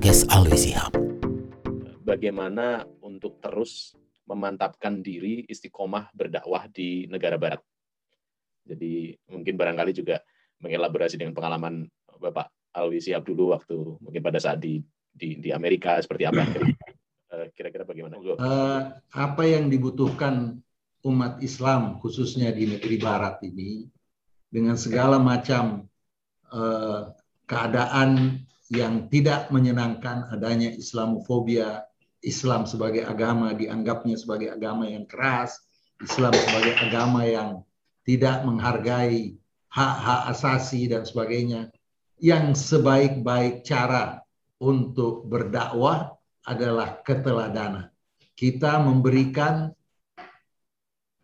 podcast Alwi Sihab. Bagaimana untuk terus memantapkan diri istiqomah berdakwah di negara barat. Jadi mungkin barangkali juga mengelaborasi dengan pengalaman Bapak Alwi Sihab dulu waktu mungkin pada saat di di, di Amerika seperti apa eh, kira-kira bagaimana? Uh, apa yang dibutuhkan umat Islam khususnya di negeri barat ini dengan segala macam uh, keadaan yang tidak menyenangkan adanya Islamofobia, Islam sebagai agama dianggapnya sebagai agama yang keras, Islam sebagai agama yang tidak menghargai hak-hak asasi dan sebagainya. Yang sebaik-baik cara untuk berdakwah adalah keteladanan. Kita memberikan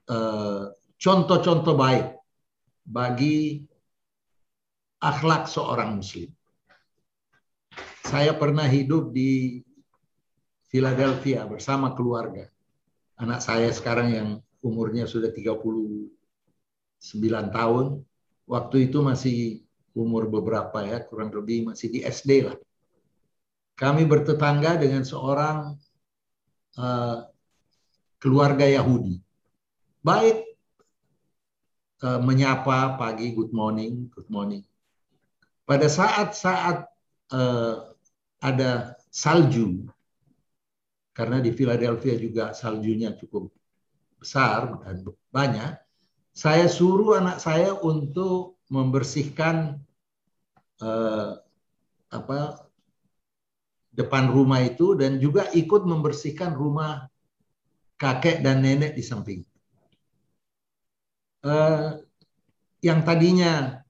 eh, contoh-contoh uh, baik bagi akhlak seorang muslim. Saya pernah hidup di Philadelphia bersama keluarga. Anak saya sekarang yang umurnya sudah 39 tahun, waktu itu masih umur beberapa ya, kurang lebih masih di SD lah. Kami bertetangga dengan seorang uh, keluarga Yahudi. Baik uh, menyapa pagi, good morning, good morning. Pada saat-saat uh, ada salju, karena di Philadelphia juga saljunya cukup besar dan banyak, saya suruh anak saya untuk membersihkan eh, apa depan rumah itu dan juga ikut membersihkan rumah kakek dan nenek di samping. Eh, yang tadinya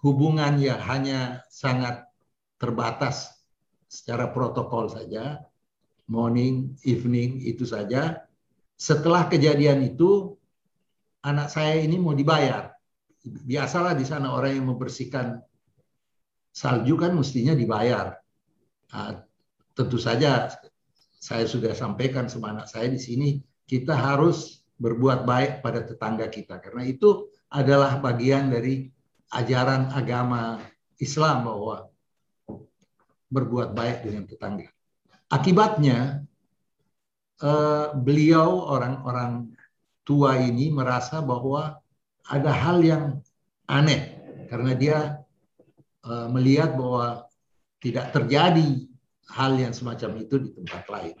hubungannya hanya sangat terbatas secara protokol saja, morning, evening itu saja. Setelah kejadian itu, anak saya ini mau dibayar. Biasalah di sana orang yang membersihkan salju kan mestinya dibayar. Nah, tentu saja saya sudah sampaikan sama anak saya di sini, kita harus berbuat baik pada tetangga kita. Karena itu adalah bagian dari ajaran agama Islam bahwa berbuat baik dengan tetangga. Akibatnya, eh, beliau orang-orang tua ini merasa bahwa ada hal yang aneh karena dia eh, melihat bahwa tidak terjadi hal yang semacam itu di tempat lain.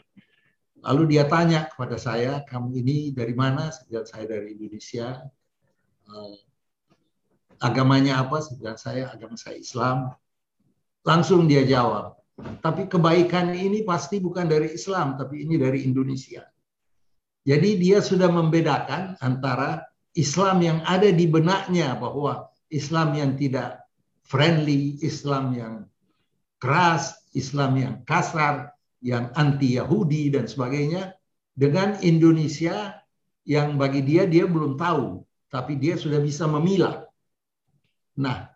Lalu dia tanya kepada saya, kamu ini dari mana? Saya dari Indonesia. Eh, agamanya apa? Saya agama saya Islam. Langsung dia jawab, tapi kebaikan ini pasti bukan dari Islam, tapi ini dari Indonesia. Jadi dia sudah membedakan antara Islam yang ada di benaknya bahwa Islam yang tidak friendly, Islam yang keras, Islam yang kasar, yang anti Yahudi dan sebagainya dengan Indonesia yang bagi dia dia belum tahu, tapi dia sudah bisa memilah. Nah,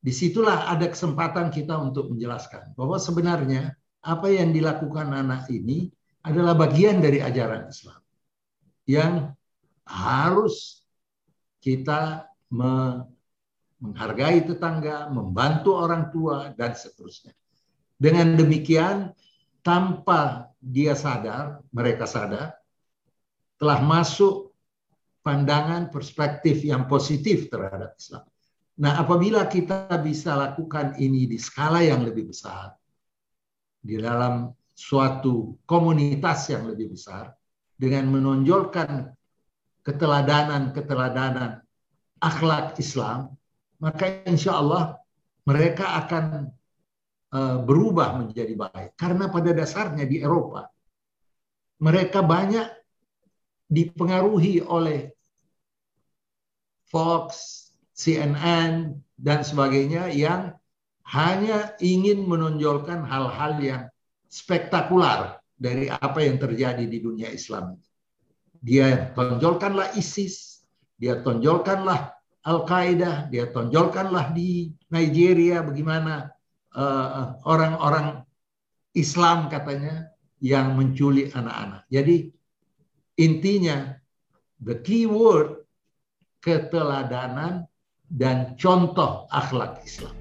di situlah ada kesempatan kita untuk menjelaskan bahwa sebenarnya apa yang dilakukan anak ini adalah bagian dari ajaran Islam yang harus kita menghargai tetangga, membantu orang tua, dan seterusnya. Dengan demikian, tanpa dia sadar, mereka sadar, telah masuk pandangan perspektif yang positif terhadap Islam. Nah, apabila kita bisa lakukan ini di skala yang lebih besar, di dalam suatu komunitas yang lebih besar, dengan menonjolkan keteladanan-keteladanan akhlak Islam, maka insya Allah mereka akan uh, berubah menjadi baik. Karena pada dasarnya di Eropa, mereka banyak dipengaruhi oleh Fox, CNN dan sebagainya yang hanya ingin menonjolkan hal-hal yang spektakuler dari apa yang terjadi di dunia Islam. Dia tonjolkanlah ISIS, dia tonjolkanlah Al-Qaeda, dia tonjolkanlah di Nigeria bagaimana uh, orang-orang Islam katanya yang menculik anak-anak. Jadi intinya the key word keteladanan dan contoh akhlak Islam.